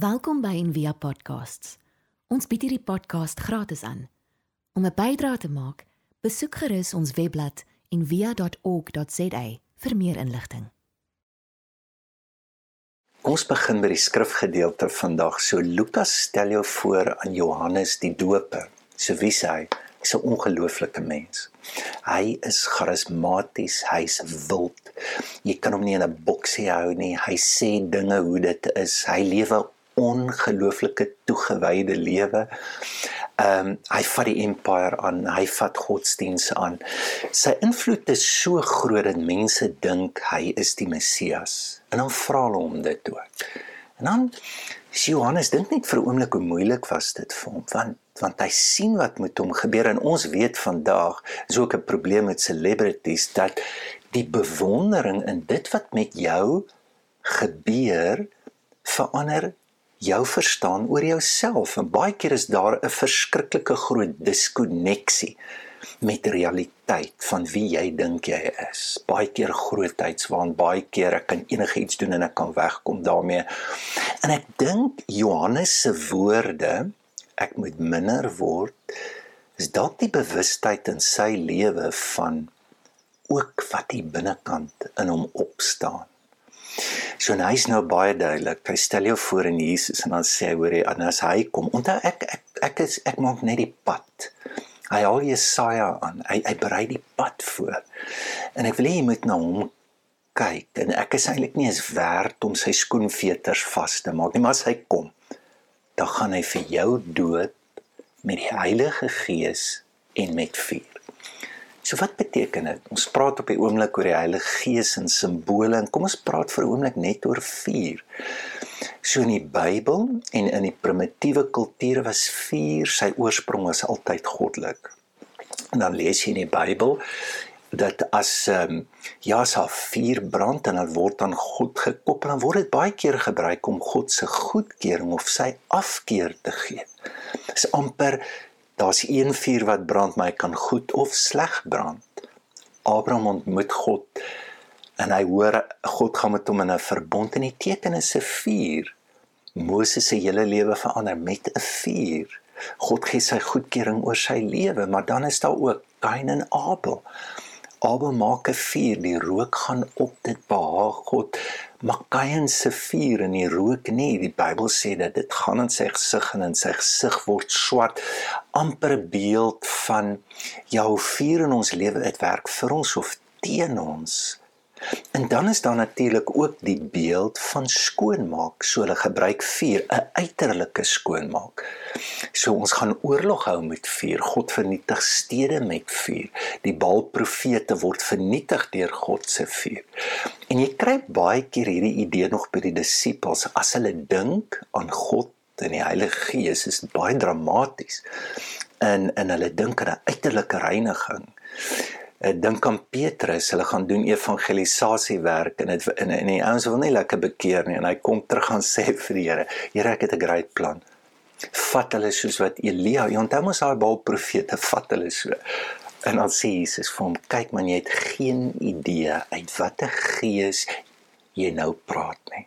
Welkom by Envia Podcasts. Ons bied hierdie podcast gratis aan. Om 'n bydrae te maak, besoek gerus ons webblad en via.org.za vir meer inligting. Ons begin by die skrifgedeelte vandag. So Lukas stel jou voor aan Johannes die Doper. So wie sê hy? Hy's 'n ongelooflike mens. Hy is charismaties, hy's wild. Jy kan hom nie in 'n boksie hou nie. Hy sê dinge hoe dit is. Hy lewe ongelooflike toegewyde lewe. Ehm um, hy vat die empire aan, hy vat godsdienste aan. Sy invloed is so groot dat mense dink hy is die Messias. En dan vra hulle hom dit ook. En dan Johannes dink net vir 'n oomblik hoe moeilik was dit vir hom want want hy sien wat met hom gebeur en ons weet vandag is ook 'n probleem met celebrities dat die bewondering in dit wat met jou gebeur verander jou verstaan oor jouself en baie keer is daar 'n verskriklike groot diskonneksie met realiteit van wie jy dink jy is. Baie keer grootheids waan baie keer ek kan enigiets doen en ek kan wegkom daarmee. En ek dink Johannes se woorde ek moet minder word is dalk die bewustheid in sy lewe van ook wat die binnekant in hom opstaan. So en hy's nou baie duidelik. Hy stel jou voor in Jesus en dan sê hy hoor jy en as hy kom, onthou ek ek ek is ek maak net die pad. Hy haal Jesaja aan. Hy hy berei die pad voor. En ek wil hê jy moet na hom kyk en ek is eintlik nie eens werd om sy skoenveters vas te maak nie, maar as hy kom, dan gaan hy vir jou dood met die Heilige Gees en met vuur. So wat beteken dit? Ons praat op die oomblik oor die Heilige Gees en simbole en kom ons praat vir 'n oomblik net oor vuur. So in die Bybel en in die primitiewe kulture was vuur sy oorsprong was altyd goddelik. En dan lees jy in die Bybel dat as ehm um, ja, sa vuur brand en dit word aan God gekoppel, dan word dit baie keer gebruik om God se goedkeuring of sy afkeer te gee. Dit is amper Daar's een vuur wat brand, maar hy kan goed of sleg brand. Abraham ontmoet God en hy hoor God gaan met hom in 'n verbond en die teken is 'n vuur. Moses se hele lewe verander met 'n vuur. God gee sy goedkeuring oor sy lewe, maar dan is daar ook Kain en Abel. Abel maak 'n vuur, die rook gaan op, dit behaag God. Makaien se vuur in die rook nie. Die Bybel sê dat dit gaan in sy gesig en in sy gesig word swart. amper 'n beeld van jou vuur in ons lewe dit werk vir ons of teen ons. En dan is daar natuurlik ook die beeld van skoonmaak. So hulle gebruik vuur, 'n uiterlike skoonmaak. So ons gaan oorlog hou met vuur. God vernietig stede met vuur. Die Baalprofete word vernietig deur God se vuur. En jy kry baie keer hierdie idee nog by die disippels as hulle dink aan God en die Heilige Gees is baie dramaties. En en hulle dink aan 'n uiterlike reiniging ek dink aan Petrus, hulle gaan doen evangelisasie werk en dit in in die ouens wil nie lekker bekeer nie en hy kom terug gaan sê vir die Here, Here ek het 'n great plan. Vat hulle soos wat Elia, jy onthou mos daai Baal profete, vat hulle so. En dan sê Jesus vir hom, kyk man, jy het geen idee uit watter gees jy nou praat nie.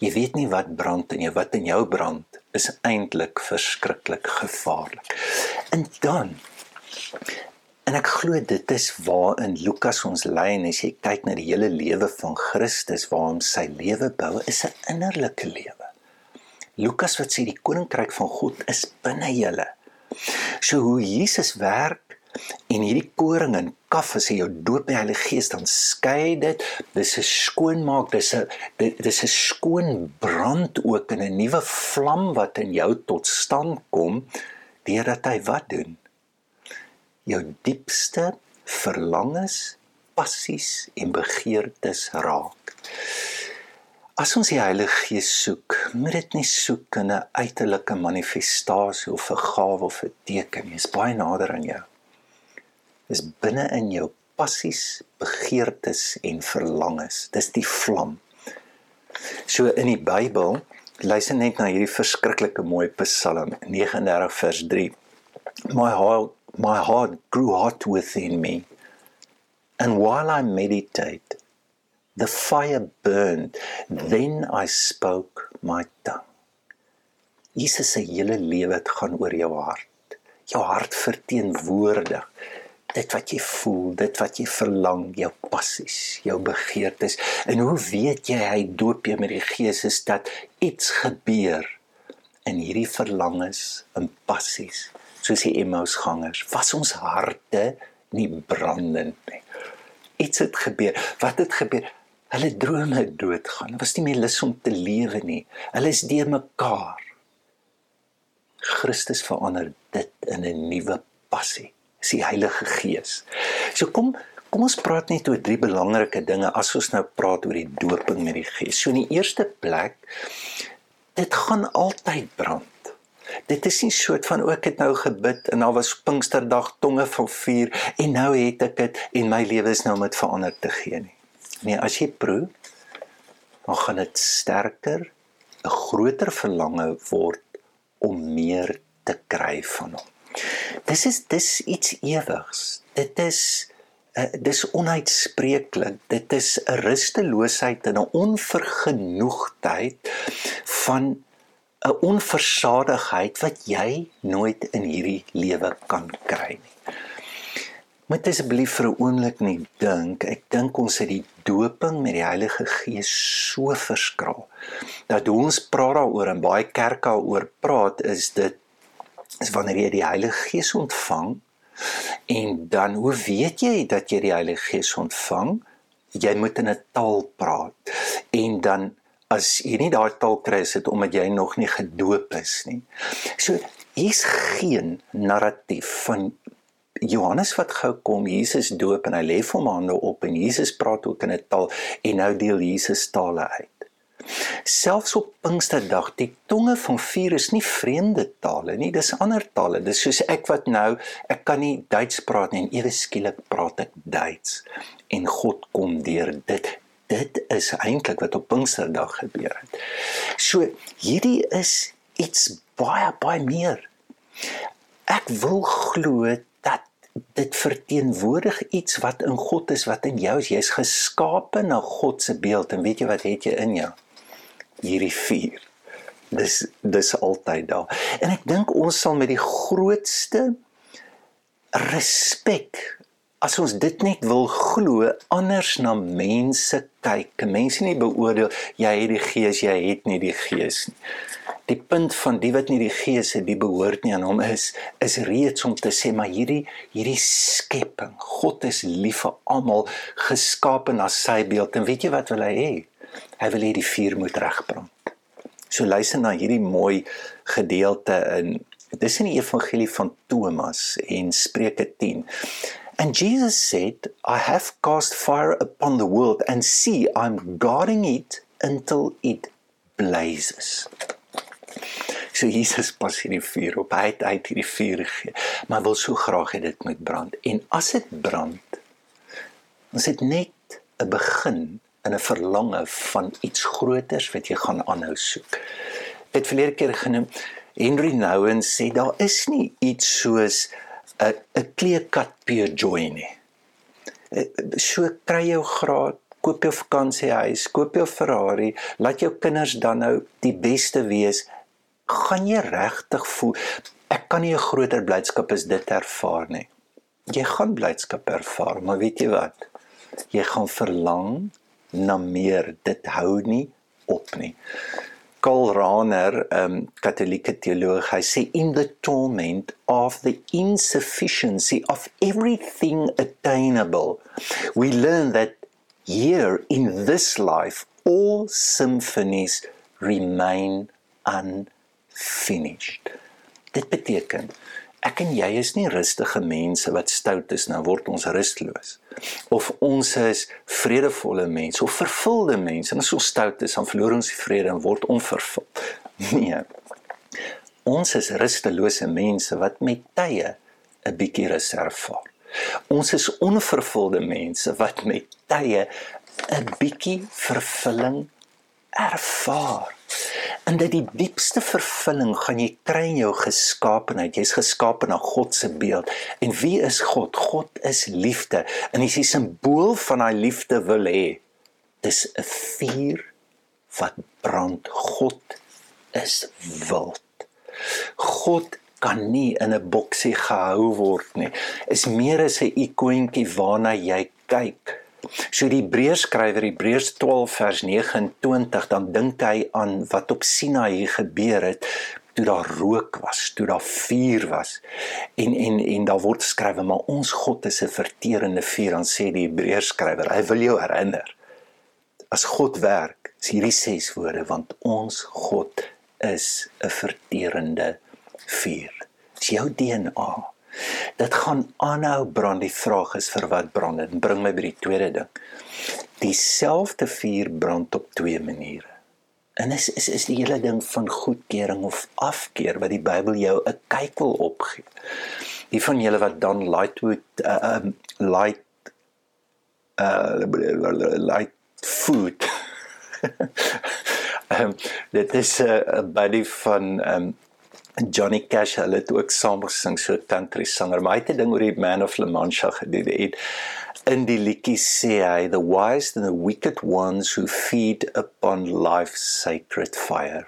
Jy weet nie wat brand in jou, wat in jou brand is eintlik verskriklik gevaarlik. En dan En ek glo dit is waar in Lukas ons en as jy kyk na die hele lewe van Christus waar hom sy lewe bou is 'n innerlike lewe. Lukas wat sê die koninkryk van God is binne julle. So hoe Jesus werk en hierdie koring en kaf as hy jou doop by die Heilige Gees dan skei dit dis 'n skoonmaak dis 'n dis 'n skoon brand ook in 'n nuwe vlam wat in jou tot stand kom deurdat hy wat doen jou diepste verlangens, passies en begeertes raak. As ons die Heilige Gees soek, moet dit nie soek in 'n uiterlike manifestasie of 'n gawe of 'n teken nie, is baie nader aan jou. Dis binne in jou passies, begeertes en verlangens. Dis die vlam. So in die Bybel, luister net na hierdie verskriklike mooi Psalm 39 vers 3. My heart my heart grew hot within me. And while I meditate, the fire burned. Then I spoke my tongue. Jesus se hele lewe het gaan oor jou hart. Jou hart verteenwoordig dit wat jy voel, dit wat jy verlang, jou passies, jou begeertes. En hoe weet jy hy doop jou met die Gees is dat iets gebeur in hierdie verlangens en passies, soos die Emmausgangers, was ons harte nie brandend nie. Iets het gebeur. Wat het gebeur? Hulle drome doodgaan. Hulle was nie meer lus om te lewe nie. Hulle is deur mekaar. Christus verander dit in 'n nuwe passie is die Heilige Gees. So kom kom ons praat net oor drie belangrike dinge as ons nou praat oor die doping met die Gees. So in die eerste plek dit gaan altyd brand. Dit is nie soort van ook het nou gebid en daar was Pinksterdag tonge van vuur en nou het ek dit en my lewe is nou met verander te gee nie. Nee, as jy proe dan gaan dit sterker, 'n groter verlange word om meer te kry van hom. Dis is dis iets ewigs. Dit is uh, dis onuitspreeklik. Dit is 'n rusteloosheid en 'n onvergenoegdheid van 'n onversadigheid wat jy nooit in hierdie lewe kan kry nie. Moet asseblief vir 'n oomblik net dink. Ek dink ons het die doping met die Heilige Gees so verskraal. Dat ons praat daaroor en baie kerke daaroor praat is dit is wanneer jy die Heilige Gees ontvang en dan hoe weet jy dat jy die Heilige Gees ontvang? Jy moet in 'n taal praat. En dan as jy nie daai taal kry is dit omdat jy nog nie gedoop is nie. So hier's geen narratief van Johannes wat gou kom, Jesus doop en hy lê vir hom hande op en Jesus praat ook in 'n taal en nou deel Jesus tale uit. Selfs op Pinksterdag, die tonge van vuur is nie vreemde tale nie, dis ander tale. Dis soos ek wat nou, ek kan nie Duits praat nie en ewe skielik praat ek Duits en God kom deur dit. Dit is eintlik wat op Pinksterdag gebeur het. So hierdie is iets baie baie meer. Ek wil glo dat dit verteenwoordig iets wat in God is wat in jou is. Jy's geskape na God se beeld en weet jy wat het jy in jou? hierdie vuur. Dis dis altyd daar. En ek dink ons sal met die grootste respek as ons dit net wil glo anders na mense kyk. Mense nie beoordeel jy het die gees, jy het nie die gees nie. Die punt van die wat nie die gees het, die behoort nie aan hom is is reeds om te sê maar hierdie hierdie skepping, God is lief vir almal, geskape na sy beeld. En weet jy wat wil hy hê? Hy wil hê die vuur moet regbrand. So luister na hierdie mooi gedeelte in dis in die evangelie van Thomas en Spreuke 10. And Jesus said, I have cast fire upon the world and see I'm guarding it until it blazes. So Jesus pas hierdie vuur op. Hy het uit hierdie vuur gegee, maar wil so graag hê dit moet brand. En as dit brand, dan is dit net 'n begin in 'n verlange van iets groters wat jy gaan aanhou soek. Dit verlede keer genoem Henry Nouwen sê daar is nie iets soos 'n 'n kleekat pure joy nie. Eh, so kry jou graad, koop jou vakansiehuis, koop jou Ferrari, laat jou kinders dan nou die beste wees, gaan jy regtig voel ek kan nie 'n groter blydskap as dit ervaar nie. Jy gaan blydskap ervaar, maar weet jy wat? Jy gaan verlang na meer dit hou nie op nie Karl Rahner um katolieke teoloog hy sê in the torment of the insufficiency of everything attainable we learn that here in this life all symphonies remain unfinished. Dit beteken ek en jy is nie rustige mense wat stout is nou word ons rusteloos of ons is vredevolle mense of vervulde mense. En as ons stout is dan verloor ons die vrede en word onvervuld. Nee. Ons is rustelose mense wat met tye 'n bietjie rus ervaar ons is onvervulde mense wat met tye 'n bietjie vervulling ervaar in dat die diepste vervulling gaan jy kry in jou geskaapenheid. Jy's geskape na God se beeld. En wie is God? God is liefde. En hy is die simbool van daai liefde wil hê. Dis 'n vuur wat brand. God is wild. God kan nie in 'n boksie gehou word nie. Is meer as 'n ikoontjie waarna jy kyk. So die Hebreërs skrywer Hebreërs 12 vers 29 dan dink hy aan wat op Sinaï gebeur het toe daar rook was, toe daar vuur was. En en en daar word geskrywe maar ons God is 'n verterende vuur, dan sê die Hebreërs skrywer, hy wil jou herinner. As God werk, is hierdie ses woorde want ons God is 'n verterende vuur. Dis jou DNA. Dit gaan aanhou brand. Die vraag is vir wat brand dit? Bring my by die tweede ding. Dieselfde vuur brand op twee maniere. En is is is die hele ding van goedkeuring of afkeer wat die Bybel jou 'n kyk wil opgee. Die van julle wat dan Lightwood uh um light uh light food. um dit is 'n uh, buddy van um Johnny Cash hulle het ook saam gesing so country sanger maar hy het 'n ding oor die man of La Mancha gedoen en in die liedjie sê hy the wise and the wicked ones who feed upon life's sacred fire.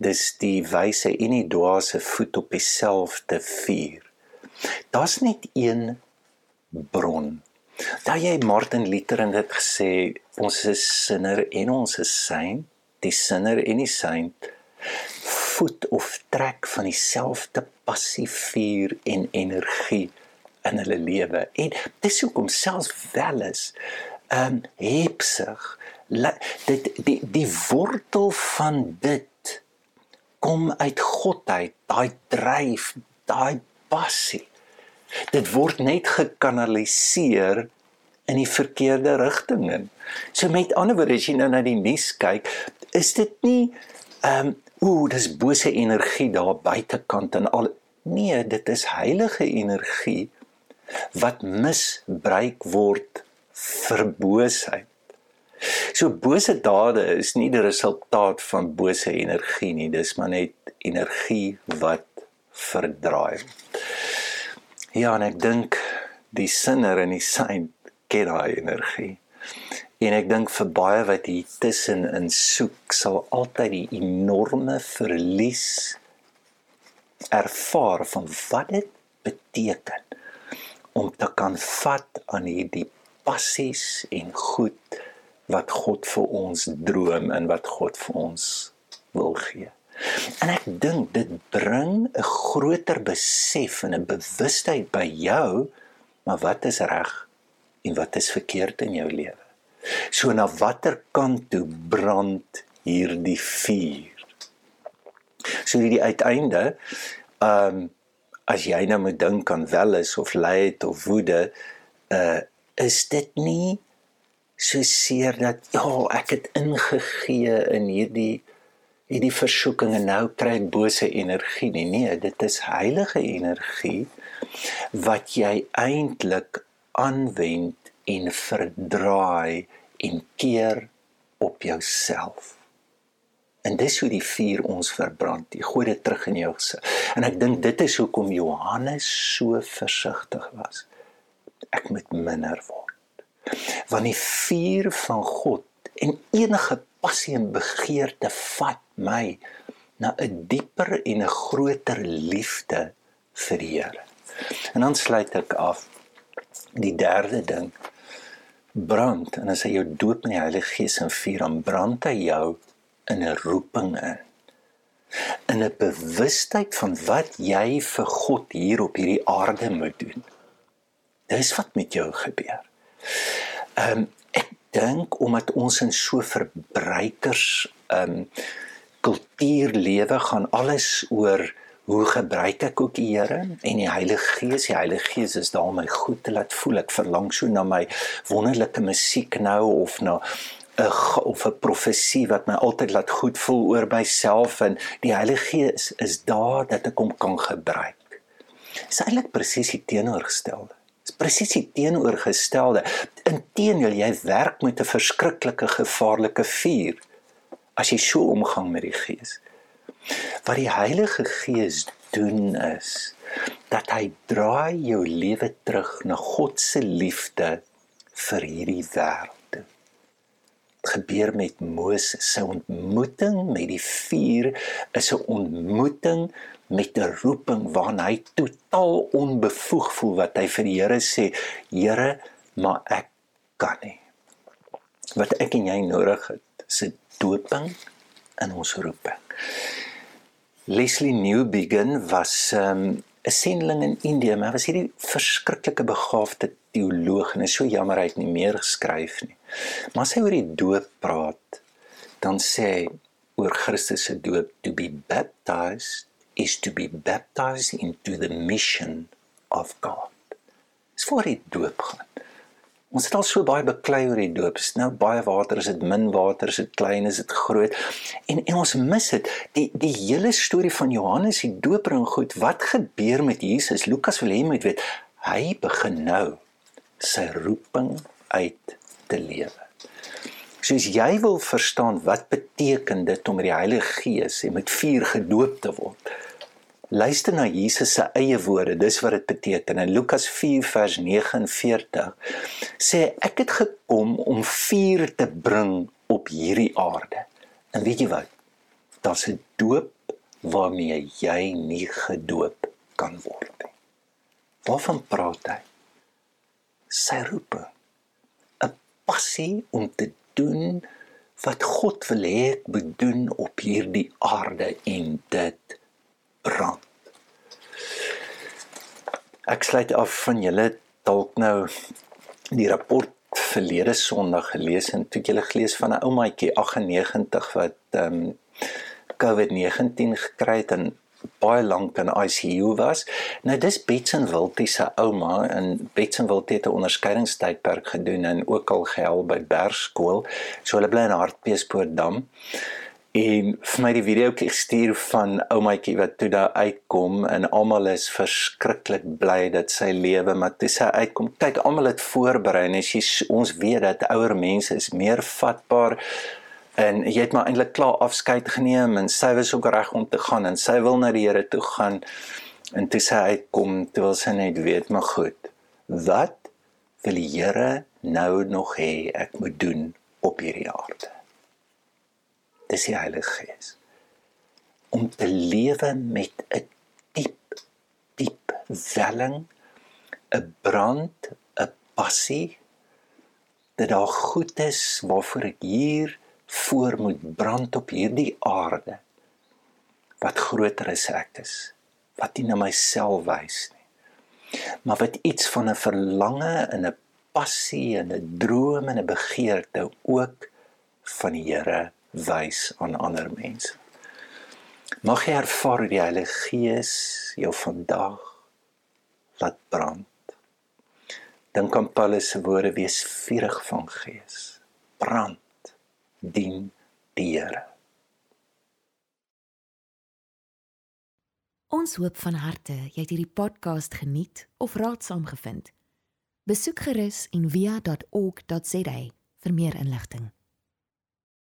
Dis die wyse en die dwaase voet op dieselfde vuur. Daar's net een bron. Daar jy Martin Luther in dit gesê ons is sinner en ons is saint. Die sinner en die saint voed of trek van dieselfde passie, vuur en energie in hulle lewe. En dis hoekom selfs wel is ehm um, hepsig dit die die wortel van dit kom uit God uit, daai dryf, daai passie. Dit word net gekanaliseer in die verkeerde rigtinge. So met ander woorde as jy nou na die nuus kyk, is dit nie ehm um, ooh, dis bose energie daar buitekant en al nee, dit is heilige energie wat misbruik word vir boosheid. So bose dade is nie die resultaat van bose energie nie, dis maar net energie wat verdraai. Ja, en ek dink die sinner en die saint ken daai energie. En ek dink vir baie wat hier tussen in soek sal altyd die enorme verlies ervaar van wat dit beteken om te kan vat aan hierdie passies en goed wat God vir ons droom en wat God vir ons wil gee. En ek dink dit bring 'n groter besef en 'n bewustheid by jou maar wat is reg en wat is verkeerd in jou lewe. So na watter kant toe brand hierdie vuur? So hierdie uiteinde, ehm um, as jy nou moet dink aan welis of leid of woede, uh is dit nie so seer dat ja, ek het ingegee in hierdie hierdie versoeking en nou kry ek bose energie nie. Nee, dit is heilige energie wat jy eintlik aanwend en verdraai en keer op jouself. En dis hoe die vuur ons verbrand. Jy gooi dit terug in jou gesig. En ek dink dit is hoekom Johannes so versigtig was. Ek moet minder word. Want die vuur van God en enige passie en begeerte vat my na 'n dieper en 'n groter liefde vir die Here. En dan sluit ek af die derde ding brand en as hy jou doop met die Heilige Gees en vuur dan brand hy jou in 'n roeping in in 'n bewustheid van wat jy vir God hier op hierdie aarde moet doen. Dis wat met jou gebeur. Ehm um, ek dink omdat ons in so verbruikers ehm um, kultuur lewe gaan alles oor hoe gebruik ek ook die Here en die Heilige Gees? Die Heilige Gees is daar om my goed te laat voel. Ek verlang so na my wonderlike musiek nou of na 'n of 'n profesie wat my altyd laat goed voel oor myself en die Heilige Gees is daar dat ek hom kan gebruik. Is eintlik presies die teenoorgestelde. Is presies die teenoorgestelde. Inteendeel jy werk met 'n verskriklike gevaarlike vuur. As jy so omgang met die Gees Wat die Heilige Gees doen is dat hy draai jou lewe terug na God se liefde vir hierdie wêreld. gebeur met Moses. Sy ontmoeting met die vuur is 'n ontmoeting met 'n roeping waarna hy totaal onbevoeg voel wat hy vir die Here sê, Here, maar ek kan nie. Wat ek en jy nodig het, is 'n doping in ons roeping. Leslie Newbegin was um, 'n sendeling in Indië, maar was hierdie verskriklike begaafde teoloog en is so jammer hy het nie meer geskryf nie. Maar as hy oor die doop praat, dan sê hy oor Christus se doop to be baptized is to be baptized into the mission of God. Dis voor die doop gaan. Ons het al so baie beklei oor die doop. Is nou baie water, is dit min water, is dit klein, is dit groot? En en ons mis dit. Die die hele storie van Johannes die Doper en goed, wat gebeur met Jesus? Lukas wil hê moet weet, hy begin nou sy roeping uit te lewe. Soos jy wil verstaan wat beteken dit om met die Heilige Gees en met vuur gedoop te word luister na Jesus se eie woorde. Dis wat dit beteken. In Lukas 4 vers 49 sê ek het gekom om vuur te bring op hierdie aarde. En weet jy wat? Daar's 'n doop waarmee jy nie gedoop kan word nie. Waarvan praat hy? Sy roep 'n passie om te doen wat God wil hê ek moet doen op hierdie aarde en dit brand. Ek sluit af van julle dalk nou die rapport verlede Sondag gelees en toe julle gelees van 'n oumaatjie 98 wat ehm um, COVID-19 gekry het en baie lank in ICU was. Nou dis Betsen Wiltie se ouma en Betsen Wiltie het 'n onderskeidingstydperk gedoen en ook al gehelp by Bergskool. So hulle bly in Hartbeespoortdam en vir my die video gestuur van oumaatjie wat toe daar uitkom en almal is verskriklik bly dat sy lewe maar toe sy uitkom kyk almal het voorberei en as jy ons weet dat ouer mense is meer vatbaar en jy het maar eintlik klaar afskeid geneem en sy was ook reg om te gaan en sy wil na die Here toe gaan en toe sy uitkom toe wil sy net weet maar goed wat wil die Here nou nog hê ek moet doen op hierdie aarde dis die Heilige Gees. Om te lewe met 'n diep diep welling 'n brand 'n passie dat daar goed is waarvoor ek hier voor moet brand op hierdie aarde wat groter as ek is wat nie na myself wys nie maar wat iets van 'n verlange en 'n passie en 'n droom en 'n begeerte ook van die Here wys aan ander mense. Mag jy ervaar die Heilige Gees jou vandag laat brand. Dink aan Paulus se woorde wees vurig van gees. Brand dien die Here. Ons hoop van harte jy het hierdie podcast geniet of raadsaam gevind. Besoek gerus en via.ok.za vir meer inligting.